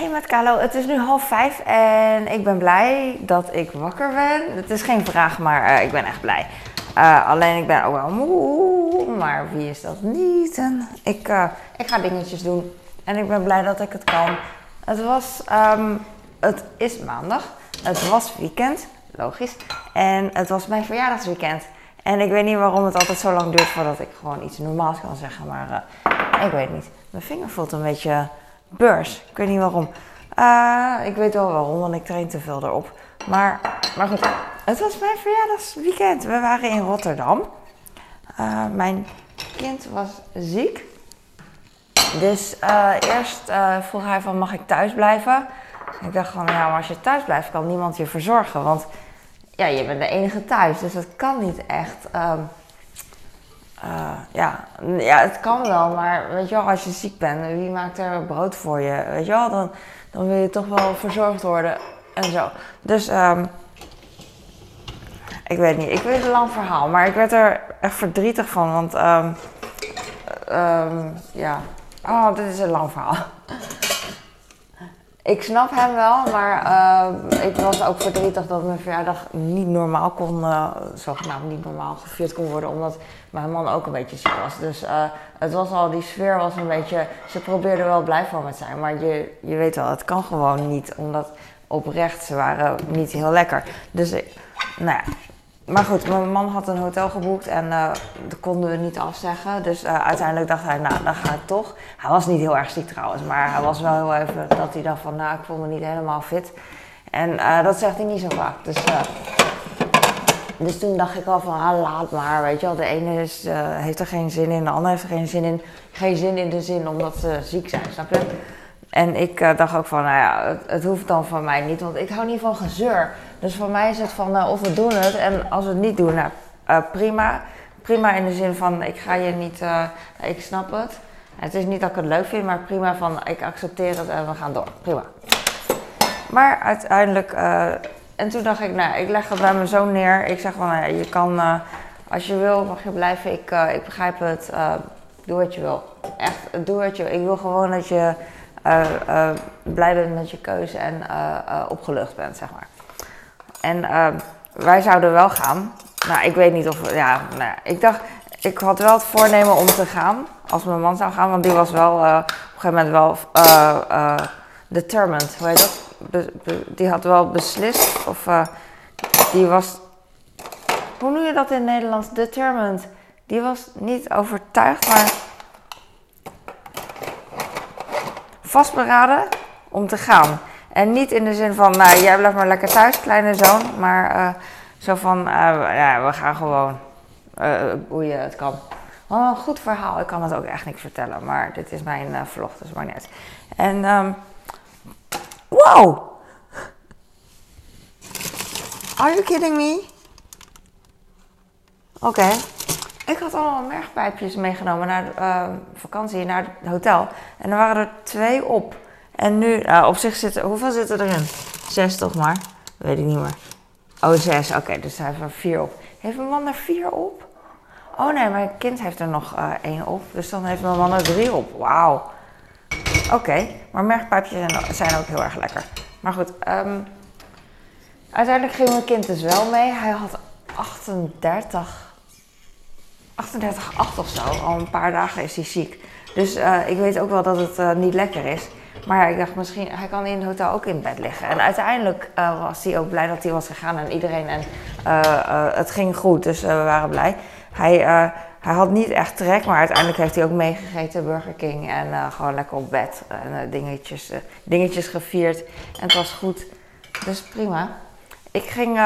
Hey met het is nu half vijf en ik ben blij dat ik wakker ben. Het is geen vraag, maar eh, ik ben echt blij. Uh, alleen ik ben ook wel moe, maar wie is dat niet? Ik, uh, ik ga dingetjes doen en ik ben blij dat ik het kan. Het was, um, het is maandag, het was weekend, logisch. En het was mijn verjaardagsweekend. En ik weet niet waarom het altijd zo lang duurt voordat ik gewoon iets normaals kan zeggen, maar ik weet niet. Mijn vinger voelt een beetje beurs. Ik weet niet waarom. Uh, ik weet wel waarom, want ik train te veel erop. Maar, maar goed, het was mijn verjaardagsweekend. We waren in Rotterdam. Uh, mijn kind was ziek. Dus uh, eerst vroeg hij van, mag ik thuis blijven? Ik dacht van, ja, maar als je thuis blijft, kan niemand je verzorgen. Want ja, je bent de enige thuis, dus dat kan niet echt. Um, uh, ja, ja, het kan wel, maar weet je wel, als je ziek bent, wie maakt er brood voor je? Weet je wel, dan, dan wil je toch wel verzorgd worden en zo. Dus, um, ik weet niet, ik weet een lang verhaal, maar ik werd er echt verdrietig van, want, um, ja, oh, dit is een lang verhaal. Ik snap hem wel, maar uh, ik was ook verdrietig dat mijn verjaardag niet normaal kon, uh, zogenaamd niet normaal gevierd kon worden, omdat mijn man ook een beetje ziek was. Dus uh, het was al, die sfeer was een beetje, ze probeerden wel blij van me te zijn, maar je, je weet wel, het kan gewoon niet, omdat oprecht ze waren niet heel lekker. Dus, nou ja, maar goed, mijn man had een hotel geboekt en uh, dat konden we niet afzeggen. Dus uh, uiteindelijk dacht hij, nou, dan ga ik toch. Hij was niet heel erg ziek trouwens, maar hij was wel heel even dat hij dacht van, nou, ik voel me niet helemaal fit. En uh, dat zegt hij niet zo vaak. Dus, dus toen dacht ik al van, ah, laat maar, weet je wel. De ene is, heeft er geen zin in, de ander heeft er geen zin in. Geen zin in de zin omdat ze ziek zijn, snap je? En ik dacht ook van, nou ja, het, het, hoeft dan van mij niet, want ik hou niet van gezeur. Dus voor mij is het van, uh, of we doen het en als we het niet doen, nou uh, prima. Prima in de zin van, ik ga je niet, ik snap het. Het is niet dat ik het leuk vind, maar prima van, ik accepteer het en we gaan door. Prima. Maar uiteindelijk, en toen dacht ik, nou, ik leg het bij mijn zoon neer. Ik zeg van, ja, je kan, als je wil, mag je blijven. Ik, ik begrijp het, doe wat je wil. Echt, doe wat je wil. Ik wil gewoon dat je... Blij bent met je keuze en opgelucht bent, zeg maar. En wij zouden wel gaan. Nou, ik weet niet of. Ja, nou ik dacht. Ik had wel het voornemen om te gaan. Als mijn man zou gaan, want die was wel op een gegeven moment wel determined. Hoe heet dat? Die had wel beslist. Of die was. Hoe noem je dat in Nederlands? Determined. Die was niet overtuigd, maar vastberaden om te gaan. En niet in de zin van, nou, jij blijft maar lekker thuis, kleine zoon. Maar uh, zo van, uh, ja, we gaan gewoon uh, boeien, het kan. Oh, een goed verhaal. Ik kan het ook echt niet vertellen, maar dit is mijn vlog, dus maar net. En, um, wow! Are you kidding me? Oké. Ik had allemaal mergpijpjes meegenomen naar vakantie, naar het hotel. En er waren er twee op. En nu, uh, op zich zitten, hoeveel zitten erin? Zes toch maar? Weet ik niet meer. Oh, zes. Oké, dus hij heeft er vier op. Heeft mijn man er vier op? Oh nee, mijn kind heeft er nog uh, één op. Dus dan heeft mijn man er drie op. Wauw. Oké, maar mergpijpjes zijn, ook heel erg lekker. Maar goed, um, uiteindelijk ging mijn kind dus wel mee. Hij had 38 38,8 of zo. Al een paar dagen is hij ziek. Dus uh, ik weet ook wel dat het uh, niet lekker is. Maar ik dacht misschien, hij kan in het hotel ook in bed liggen. En uiteindelijk uh, was hij ook blij dat hij was gegaan en iedereen. En het ging goed, dus we waren blij. Hij, hij had niet echt trek, maar uiteindelijk heeft hij ook meegegeten Burger King. En gewoon lekker op bed en dingetjes, dingetjes gevierd. En het was goed. Dus prima. Ik ging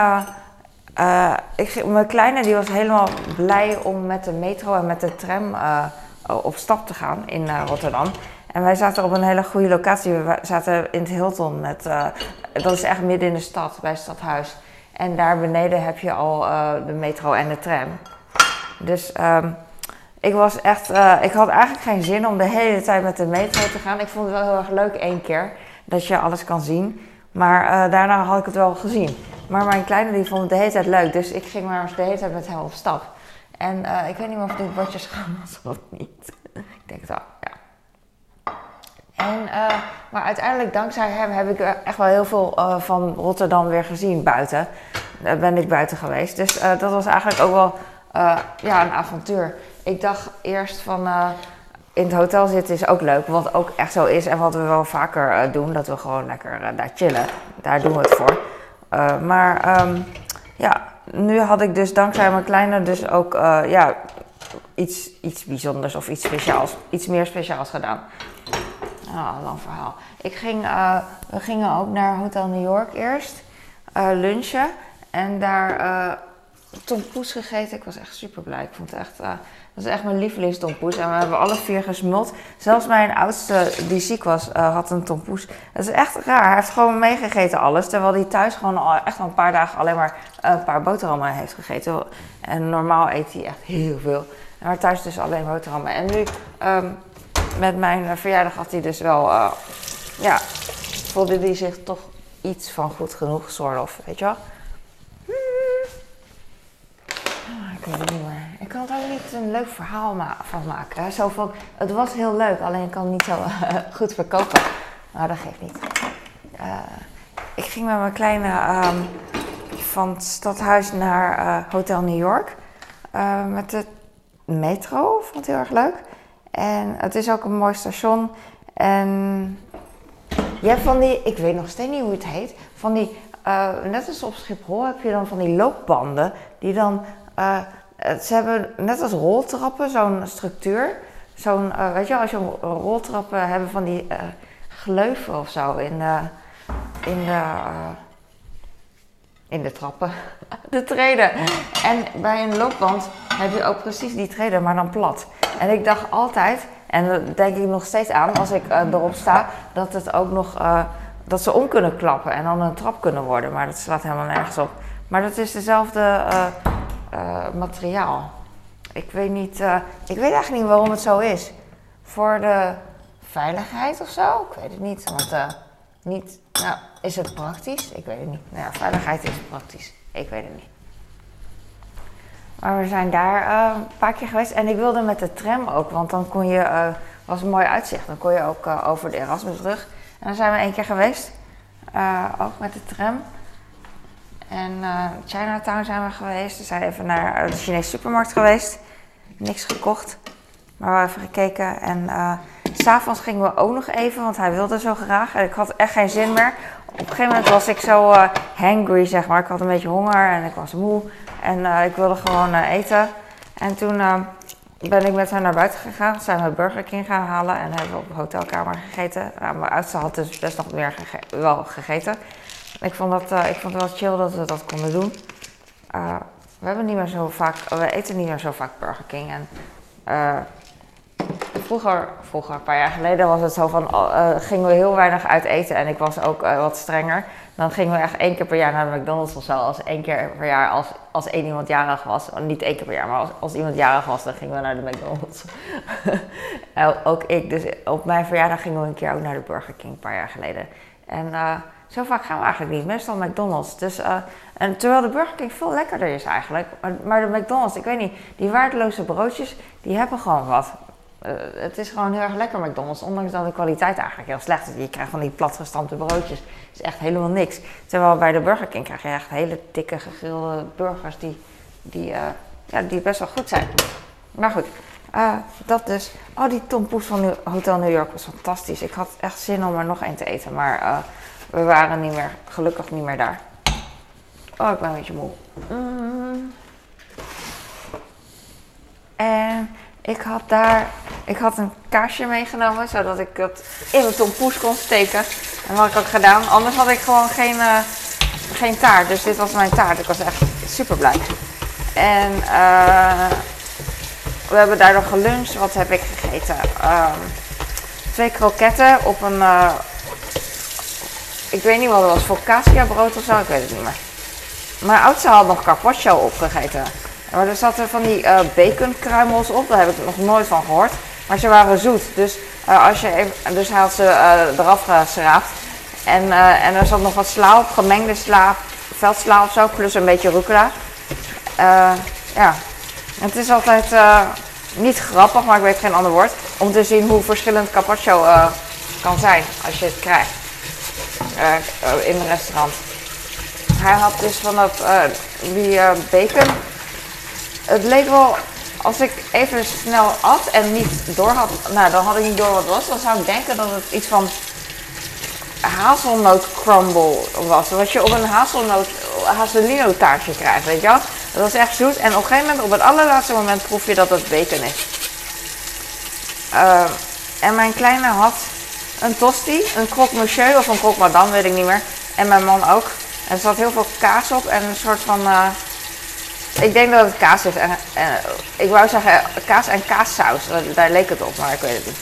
ik, mijn kleine die was helemaal blij om met de metro en met de tram op stap te gaan in Rotterdam. En wij zaten op een hele goede locatie. We zaten in het Hilton. Met, dat is echt midden in de stad, bij het stadhuis. En daar beneden heb je al de metro en de tram. Dus um, ik was echt. ik had eigenlijk geen zin om de hele tijd met de metro te gaan. Ik vond het wel heel erg leuk één keer dat je alles kan zien. Maar daarna had ik het wel gezien. Maar mijn kleine die vond het de hele tijd leuk. Dus ik ging maar de hele tijd met hem op stap. En ik weet niet meer of dit bordje schaam was of niet. ik denk wel, ja. En uh, maar uiteindelijk, dankzij hem, heb ik echt wel heel veel van Rotterdam weer gezien buiten. Daar ben ik buiten geweest. Dus dat was eigenlijk ook wel ja, een avontuur. Ik dacht eerst van in het hotel zitten is ook leuk, wat ook echt zo is en wat we wel vaker doen, dat we gewoon lekker daar chillen. Daar doen we het voor. maar um, ja, nu had ik dus dankzij mijn kleine dus ook ja, iets, iets bijzonders of iets speciaals, iets meer speciaals gedaan. Ah, lang verhaal. Ik ging, uh, we gingen ook naar Hotel New York eerst, uh, lunchen. En daar tompoes gegeten. Ik was echt super blij. Ik vond het echt, uh, dat is echt mijn lievelingstompoes. En we hebben alle vier gesmuld. Zelfs mijn oudste, die ziek was, uh, had een tompoes. Het is echt raar. Hij heeft gewoon meegegeten alles. Terwijl hij thuis gewoon al, echt al een paar dagen alleen maar een paar boterhammen heeft gegeten. En normaal eet hij echt heel veel. Maar thuis dus alleen boterhammen. En nu, um, met mijn verjaardag had hij dus wel, uh, ja, voelde hij zich toch iets van goed genoeg soort of, weet je wel. ik weet het. Ik kan er ook niet een leuk verhaal van maken. Het was heel leuk, alleen ik kan het niet zo goed verkopen. Maar dat geeft niet. Uh, ik ging met mijn kleine um, van het stadhuis naar Hotel New York. Met de metro, vond het heel erg leuk. En het is ook een mooi station. En je hebt van die, ik weet nog steeds niet hoe het heet, van die, net als op Schiphol heb je dan van die loopbanden die dan uh, ze hebben net als roltrappen zo'n structuur. Zo'n, uh, weet je, als je roltrappen hebben van die gleuven of zo in de, in de, in de trappen. de treden. En bij een loopband heb je ook precies die treden, maar dan plat. En ik dacht altijd, en dat denk ik nog steeds aan als ik erop sta, dat het ook nog, dat ze om kunnen klappen en dan een trap kunnen worden. Maar dat slaat helemaal nergens op. Maar dat is dezelfde uh, materiaal. Ik weet, niet, ik weet eigenlijk niet waarom het zo is. Voor de veiligheid of zo? Ik weet het niet. Want niet, nou, is het praktisch? Ik weet het niet. Nou ja, veiligheid is praktisch. Ik weet het niet. Maar we zijn daar een paar keer geweest. En ik wilde met de tram ook, want dan kon je, was een mooi uitzicht. Dan kon je ook over de Erasmusbrug. En dan zijn we één keer geweest. ook met de tram. En uh, Chinatown zijn we geweest. We zijn even naar de Chinese supermarkt geweest. Niks gekocht. Maar we hebben even gekeken. En uh, s'avonds gingen we ook nog even, want hij wilde zo graag. En ik had echt geen zin meer. Op een gegeven moment was ik zo uh, hangry, zeg maar. Ik had een beetje honger en ik was moe. En ik wilde gewoon eten. En toen ben ik met haar naar buiten gegaan. Zijn we Burger King gaan halen en hebben we op de hotelkamer gegeten. Nou, mijn oudste had dus best nog meer wel gegeten. Ik vond, dat, ik vond het wel chill dat we dat konden doen. We hebben niet meer zo vaak, we eten niet meer zo vaak Burger King. En vroeger, vroeger, een paar jaar geleden, was het zo van, gingen we heel weinig uit eten en ik was ook wat strenger. Dan gingen we echt één keer per jaar naar de McDonald's of zo. Als één keer per jaar, als, als één iemand jarig was. Niet één keer per jaar, maar als, als iemand jarig was, dan gingen we naar de McDonald's. ook ik. Dus op mijn verjaardag gingen we een keer ook naar de Burger King, een paar jaar geleden. En zo vaak gaan we eigenlijk niet, meestal McDonald's. Dus, uh, en terwijl de Burger King veel lekkerder is eigenlijk. Maar, maar, de McDonald's, ik weet niet, die waardeloze broodjes, die hebben gewoon wat. Uh, het is gewoon heel erg lekker McDonald's, ondanks dat de kwaliteit eigenlijk heel slecht is. Je krijgt van die platgestampte broodjes, is echt helemaal niks. Terwijl bij de Burger King krijg je echt hele dikke gegrilde burgers die, die, uh, ja, die best wel goed zijn. Maar goed, dat dus. Oh, die tompoes van Hotel New York was fantastisch. Ik had echt zin om er nog één te eten, maar we waren niet meer, gelukkig niet meer daar. Oh, ik ben een beetje moe. Mm. En ik had daar, ik had een kaarsje meegenomen, zodat ik het in mijn tompoes kon steken. En wat ik ook gedaan. Anders had ik gewoon geen, uh, geen taart. Dus dit was mijn taart. Ik was echt super blij. En uh, we hebben daar nog geluncht. Wat heb ik gegeten? Um, twee kroketten op een, uh, ik weet niet wat het was, focaccia brood of zo, ik weet het niet meer. Mijn oudste had nog carpaccio opgegeten. Maar er zaten van die uh, baconkruimels op, daar heb ik nog nooit van gehoord. Maar ze waren zoet, dus, uh, als je dus hij had ze uh, eraf geschraapt. En, en er zat nog wat sla op, gemengde sla, veldsla of zo, plus een beetje rucola. ja, het is altijd niet grappig, maar ik weet geen ander woord, om te zien hoe verschillend carpaccio kan zijn als je het krijgt in een restaurant. Hij had dus van dat, die bacon. Het leek wel, als ik even snel at en niet door had, nou dan had ik niet door wat het was. Dan zou ik denken dat het iets van hazelnoot crumble was. Wat je op een hazelnoot, hazelino taartje krijgt, weet je wel. Dat was echt zoet. En op een gegeven moment, op het allerlaatste moment, proef je dat het bacon is. Uh, en mijn kleine had een tosti, een croque monsieur of een croque madame, weet ik niet meer. En mijn man ook. En er zat heel veel kaas op en een soort van... Uh, ik denk dat het kaas is. En, ik wou zeggen kaas en kaassaus. Daar leek het op, maar ik weet het niet.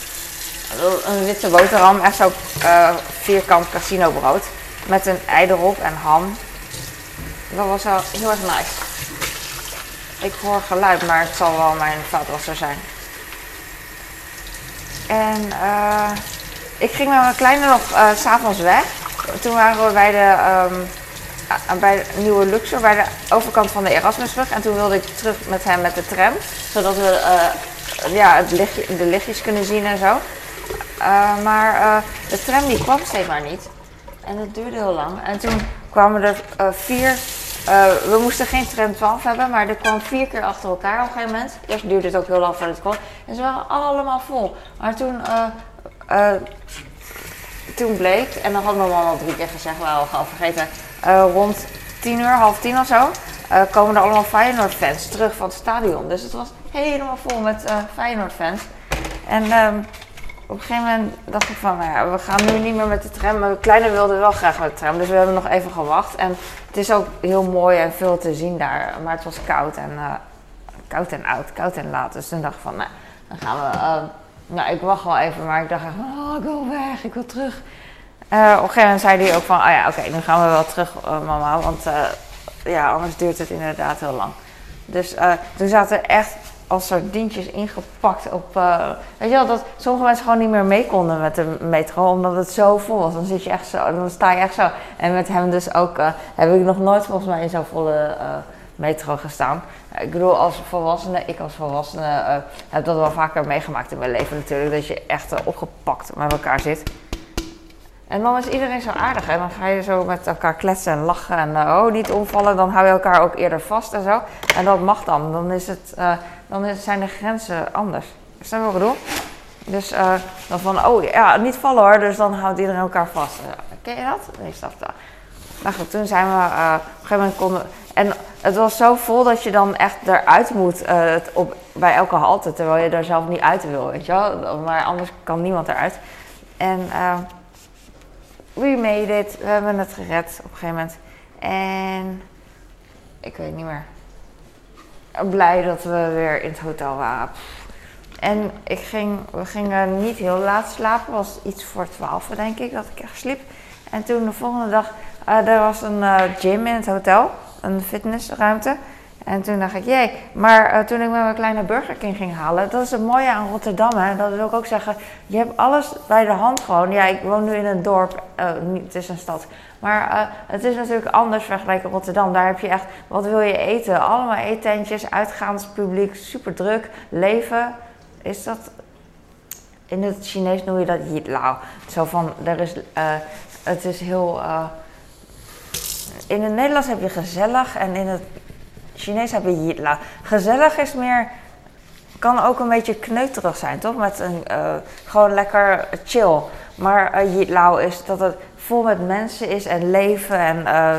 Een witte boterham, echt zo uh, vierkant casino brood. Met een ei erop en ham. Dat was wel heel erg nice. Ik hoor geluid, maar het zal wel mijn vaatwasser zijn. En uh, ik ging met mijn kleine nog uh, s'avonds weg. Toen waren we bij de, um, bij Nieuwe Luxor, bij de overkant van de Erasmusbrug. En toen wilde ik terug met hem met de tram. Zodat we uh, ja, het de lichtjes kunnen zien en zo. maar de tram die kwam steeds maar niet. En dat duurde heel lang. En toen kwamen er vier we moesten geen tram 12 hebben, maar er kwam vier keer achter elkaar op een gegeven moment. Eerst duurde het ook heel lang voordat het kwam. En ze waren allemaal vol. Maar toen, toen bleek, en dan had mijn mama al drie keer gezegd, we al vergeten, rond tien uur, half tien of zo, komen er allemaal Feyenoord-fans terug van het stadion. Dus het was helemaal vol met Feyenoord-fans. En um, op een gegeven moment dacht ik van, nou ja, we gaan nu niet meer met de tram. Mijn kleine wilde wel graag met de tram, dus we hebben nog even gewacht. En het is ook heel mooi en veel te zien daar. Maar het was koud en, koud en oud, koud en laat. Dus toen dacht ik van, nou, dan gaan we... Uh, nou, ik wacht wel even, maar ik dacht echt oh, ik wil weg, ik wil terug. Uh, op een gegeven moment zei hij ook van, oh ja, oké, nu gaan we wel terug, mama. Want ja, anders duurt het inderdaad heel lang. Dus toen zaten echt als sardientjes ingepakt op. Weet je wel, dat sommige mensen gewoon niet meer mee konden met de metro, omdat het zo vol was. Dan zit je echt zo, dan sta je echt zo. En met hem dus ook, heb ik nog nooit volgens mij in zo'n volle metro gestaan. Ik bedoel, als volwassene, ik als volwassene heb dat wel vaker meegemaakt in mijn leven natuurlijk, dat je echt opgepakt met elkaar zit. En dan is iedereen zo aardig. En dan ga je zo met elkaar kletsen en lachen. En oh, niet omvallen. Dan hou je elkaar ook eerder vast en zo. En dat mag dan. Dan is het dan zijn de grenzen anders. Is dat wat ik bedoel? Dus uh, dan van, oh ja, niet vallen hoor, dus dan houdt iedereen elkaar vast. Ken je dat? Nee, snap dat. Maar goed, toen zijn we, op een gegeven moment konden, en het was zo vol dat je dan echt eruit moet op, bij elke halte, terwijl je daar zelf niet uit wil, weet je wel. Maar anders kan niemand eruit. En we made it, we hebben het gered op een gegeven moment. En ik weet niet meer blij dat we weer in het hotel waren. En ik ging, we gingen niet heel laat slapen. Was iets voor twaalf, denk ik, dat ik echt sliep. En toen de volgende dag, uh, er was een uh, gym in het hotel. Een fitnessruimte. En toen dacht ik, jee. Maar uh, toen ik met mijn kleine Burger King ging halen, dat is het mooie aan Rotterdam. Hè? Dat wil ik ook zeggen, je hebt alles bij de hand gewoon. Ja, ik woon nu in een dorp, uh, het is een stad. Maar uh, het is natuurlijk anders vergeleken Rotterdam. Daar heb je echt, wat wil je eten? Allemaal eetentjes, uitgaanspubliek, super druk, leven. Is dat, in het Chinees noem je dat yit lao. Zo van, er is, het is heel... in het Nederlands heb je gezellig en in het Chinees heb je yitla. Gezellig is meer, kan ook een beetje kneuterig zijn, toch? Met een, uh, gewoon lekker chill. Maar uh, is dat het vol met mensen is en leven en uh,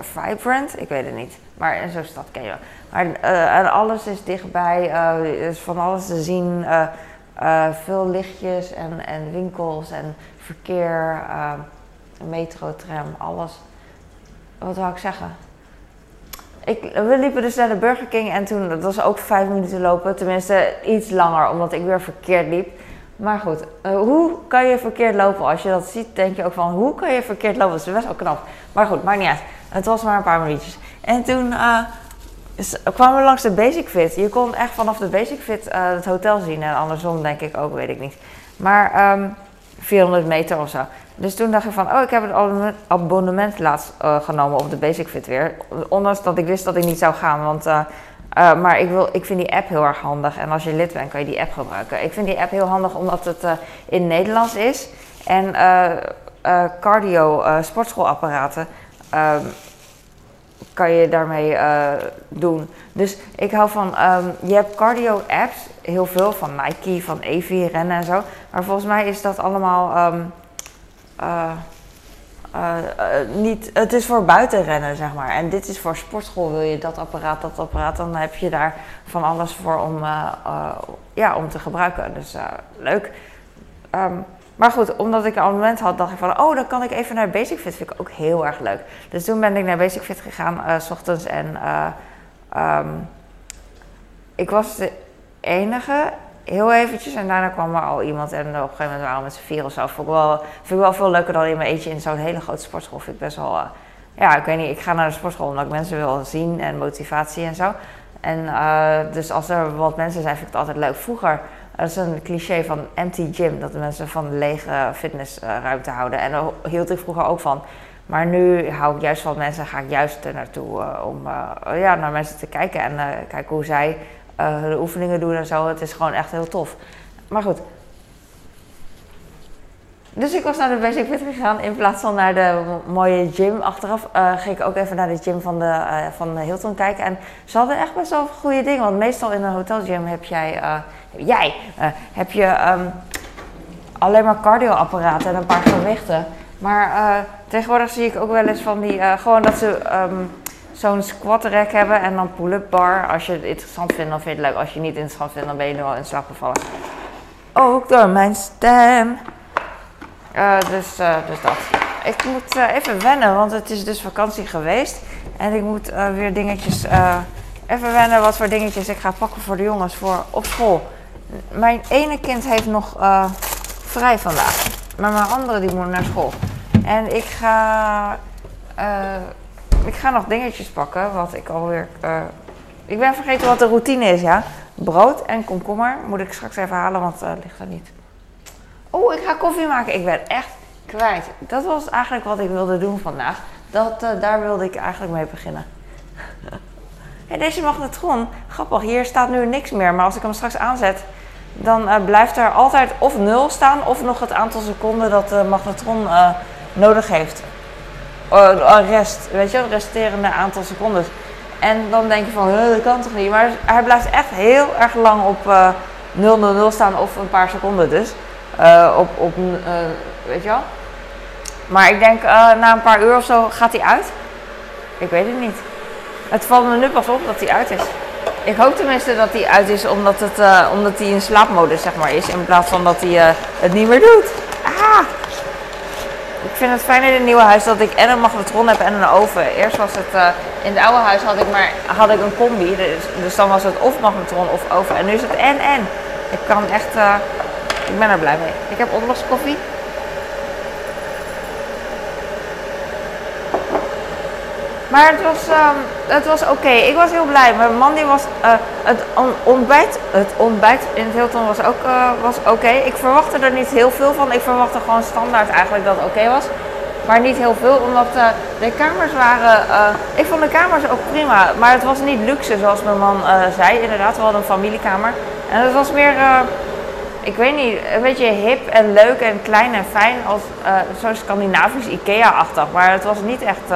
vibrant. Ik weet het niet. Maar in zo'n stad ken je wel. Maar en alles is dichtbij. er is van alles te zien. veel lichtjes en, en winkels en verkeer. metro, tram, alles. Wat wou ik zeggen? Ik, we liepen dus naar de Burger King en toen, dat was ook vijf minuten lopen. Tenminste, iets langer, omdat ik weer verkeerd liep. Maar goed, uh, hoe kan je verkeerd lopen? Als je dat ziet, denk je ook van, hoe kan je verkeerd lopen? Dat is best wel knap. Maar goed, maakt niet uit. Het was maar een paar minuutjes. En toen uh, kwamen we langs de Basic Fit. Je kon echt vanaf de Basic Fit uh, het hotel zien. En andersom denk ik ook, weet ik niet. Maar ehm, 400 meter of zo. Dus toen dacht ik van, oh, ik heb het abonnement laatst uh, genomen op de Basic Fit weer. Ondanks dat ik wist dat ik niet zou gaan, want uh, Uh, maar ik, wil, ik vind die app heel erg handig. En als je lid bent, kan je die app gebruiken. Ik vind die app heel handig omdat het in Nederlands is. En uh, cardio, sportschoolapparaten um, kan je daarmee doen. Dus ik hou van, um, je hebt cardio apps, heel veel van Nike, van Evi, rennen en zo. Maar volgens mij is dat allemaal... Um, uh, niet, het is voor buitenrennen, zeg maar. En dit is voor sportschool. Wil je dat apparaat, dat apparaat, dan heb je daar van alles voor om, ja, om te gebruiken. Dus leuk. Um, maar goed, omdat ik een abonnement had, dacht ik van, oh, dan kan ik even naar Basic Fit. Vind ik ook heel erg leuk. Dus toen ben ik naar Basic Fit gegaan, s ochtends. En um, ik was de enige heel eventjes en daarna kwam er al iemand en op een gegeven moment waren we met z'n vier of zo. Vond wel, vind ik wel veel leuker dan in mijn eentje in zo'n hele grote sportschool. Vind ik best wel, uh, ja, ik weet niet, ik ga naar de sportschool omdat ik mensen wil zien en motivatie en zo. En uh, dus als er wat mensen zijn, vind ik het altijd leuk. Vroeger, dat is een cliché van empty gym, dat mensen van lege fitnessruimte houden. En daar hield ik vroeger ook van. Maar nu hou ik juist van mensen, ga ik juist er naartoe uh, om ja, naar mensen te kijken en kijken hoe zij uh, de oefeningen doen en zo. Het is gewoon echt heel tof. Maar goed. Dus ik was naar de Basic Fit gegaan in plaats van naar de mooie gym. Achteraf uh, ging ik ook even naar de gym van, de, uh, van Hilton kijken. En ze hadden echt best wel goede dingen. Want meestal in een hotelgym heb jij, jij heb je um, alleen maar cardioapparaten en een paar gewichten. Maar tegenwoordig zie ik ook wel eens van die, gewoon dat ze... Um, zo'n squat rack hebben en dan pull-up bar. Als je het interessant vindt, dan vind je het leuk. Als je het niet interessant vindt, dan ben je er wel in slaap gevallen. Ook door mijn stem. Uh, dus, uh, dus dat. Ik moet uh, even wennen, want het is dus vakantie geweest. En ik moet weer dingetjes. even wennen wat voor dingetjes ik ga pakken voor de jongens voor op school. Mijn ene kind heeft nog vrij vandaag. Maar mijn andere die moet naar school. En ik ga ik ga nog dingetjes pakken, wat ik alweer... Ik ben vergeten wat de routine is, ja. Brood en komkommer moet ik straks even halen, want uh, ligt er niet. Oh, ik ga koffie maken. Ik ben echt kwijt. Dat was eigenlijk wat ik wilde doen vandaag. Dat, uh, daar wilde ik eigenlijk mee beginnen. hey, deze magnetron, grappig, hier staat nu niks meer. Maar als ik hem straks aanzet, dan uh, blijft er altijd of nul staan... of nog het aantal seconden dat de magnetron nodig heeft rest, weet je, resterende aantal seconden. En dan denk je van, dat kan toch niet? Maar hij blijft echt heel erg lang op uh, 000 staan of een paar seconden dus. Uh, op, op uh, weet je wel. Maar ik denk na een paar uur of zo gaat hij uit. Ik weet het niet. Het valt me nu pas op dat hij uit is. Ik hoop tenminste dat hij uit is omdat, het, omdat hij in slaapmodus zeg maar, is. In plaats van dat hij het niet meer doet. Ah! ik vind het fijn in het nieuwe huis dat ik en een magnetron heb en een oven. Eerst was het, in het oude huis had ik maar had ik een combi. Dus, dus dan was het of magnetron of oven. En nu is het en en. Ik kan echt, ik ben er blij mee. Ik heb koffie. Maar het was, um, het was oké. Ik was heel blij. Mijn man die was, uh, het ontbijt, het ontbijt in het Hilton was ook uh, was oké. Ik verwachtte er niet heel veel van. Ik verwachtte gewoon standaard eigenlijk dat het oké was. Maar niet heel veel, omdat uh, de kamers waren. ik vond de kamers ook prima, maar het was niet luxe zoals mijn man zei. Inderdaad, we hadden een familiekamer. En het was meer, ik weet niet, een beetje hip en leuk en klein en fijn. als Zo'n Scandinavisch IKEA-achtig. Maar het was niet echt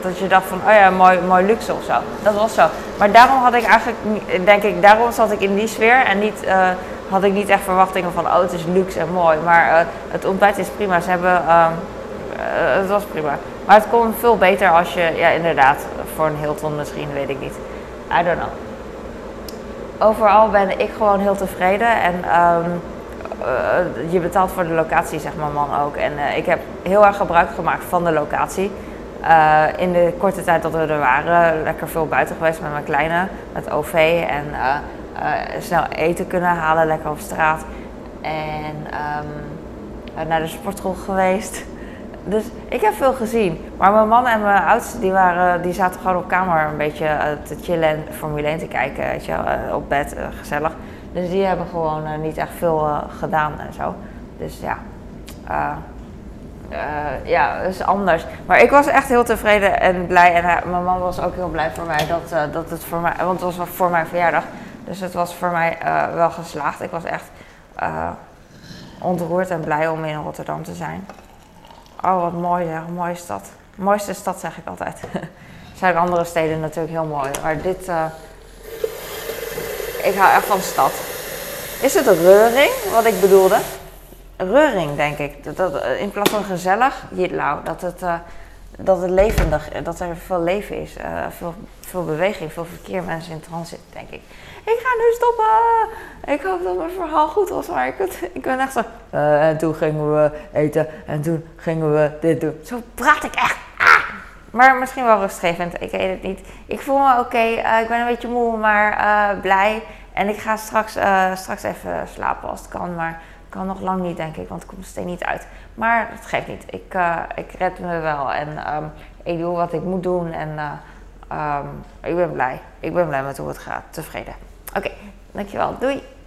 dat je dacht van, oh ja, mooi, mooi luxe of zo. Dat was zo. Maar daarom had ik eigenlijk, denk ik, daarom zat ik in die sfeer en niet, uh, had ik niet echt verwachtingen van, oh het is luxe en mooi. Maar uh, het ontbijt is prima. Ze hebben, uh, het was prima. Maar het kon veel beter als je, ja inderdaad, voor een Hilton misschien, weet ik niet. I don't know. Overal ben ik gewoon heel tevreden en um, je betaalt voor de locatie, zegt mijn man ook. En ik heb heel erg gebruik gemaakt van de locatie. Uh, in de korte tijd dat we er waren, lekker veel buiten geweest met mijn kleine, met OV en snel eten kunnen halen, lekker op straat. En um, naar de sportschool geweest. Dus ik heb veel gezien. Maar mijn man en mijn oudste die waren, die zaten gewoon op kamer een beetje te chillen en Formule 1 te kijken, weet je, op bed, gezellig. Dus die hebben gewoon niet echt veel gedaan en zo. Dus ja, ja, is anders. Maar ik was echt heel tevreden en blij. En mijn man was ook heel blij voor mij dat, dat het voor mij, want het was voor mijn verjaardag. Dus het was voor mij wel geslaagd. Ik was echt ontroerd en blij om in Rotterdam te zijn. Oh, wat mooi zeg. Mooie stad. mooiste stad zeg ik altijd. zijn andere steden natuurlijk heel mooi. Maar dit... Uh, ik hou echt van stad. Is het een reuring, wat ik bedoelde? Reuring, denk ik. Dat, eh, in plaats van gezellig, jitlau. Dat het, uh, dat het levendig dat er veel leven is. Uh, veel, veel beweging, veel verkeer, mensen in transit, denk ik ik ga nu stoppen. Ik hoop dat mijn verhaal goed was, maar ik, ik ben echt zo. Uh, en toen gingen we eten en toen gingen we dit doen. Zo praat ik echt. Ah! Maar misschien wel rustgevend, ik weet het niet. Ik voel me oké, uh, ik ben een beetje moe, maar blij. En ik ga straks, straks even slapen als het kan, maar kan nog lang niet, denk ik, want ik kom steeds niet uit. Maar dat geeft niet. Ik, ik red me wel en um, ik doe wat ik moet doen en um, ik ben blij. Ik ben blij met hoe het gaat. Tevreden. Oké, dankjewel. Doei!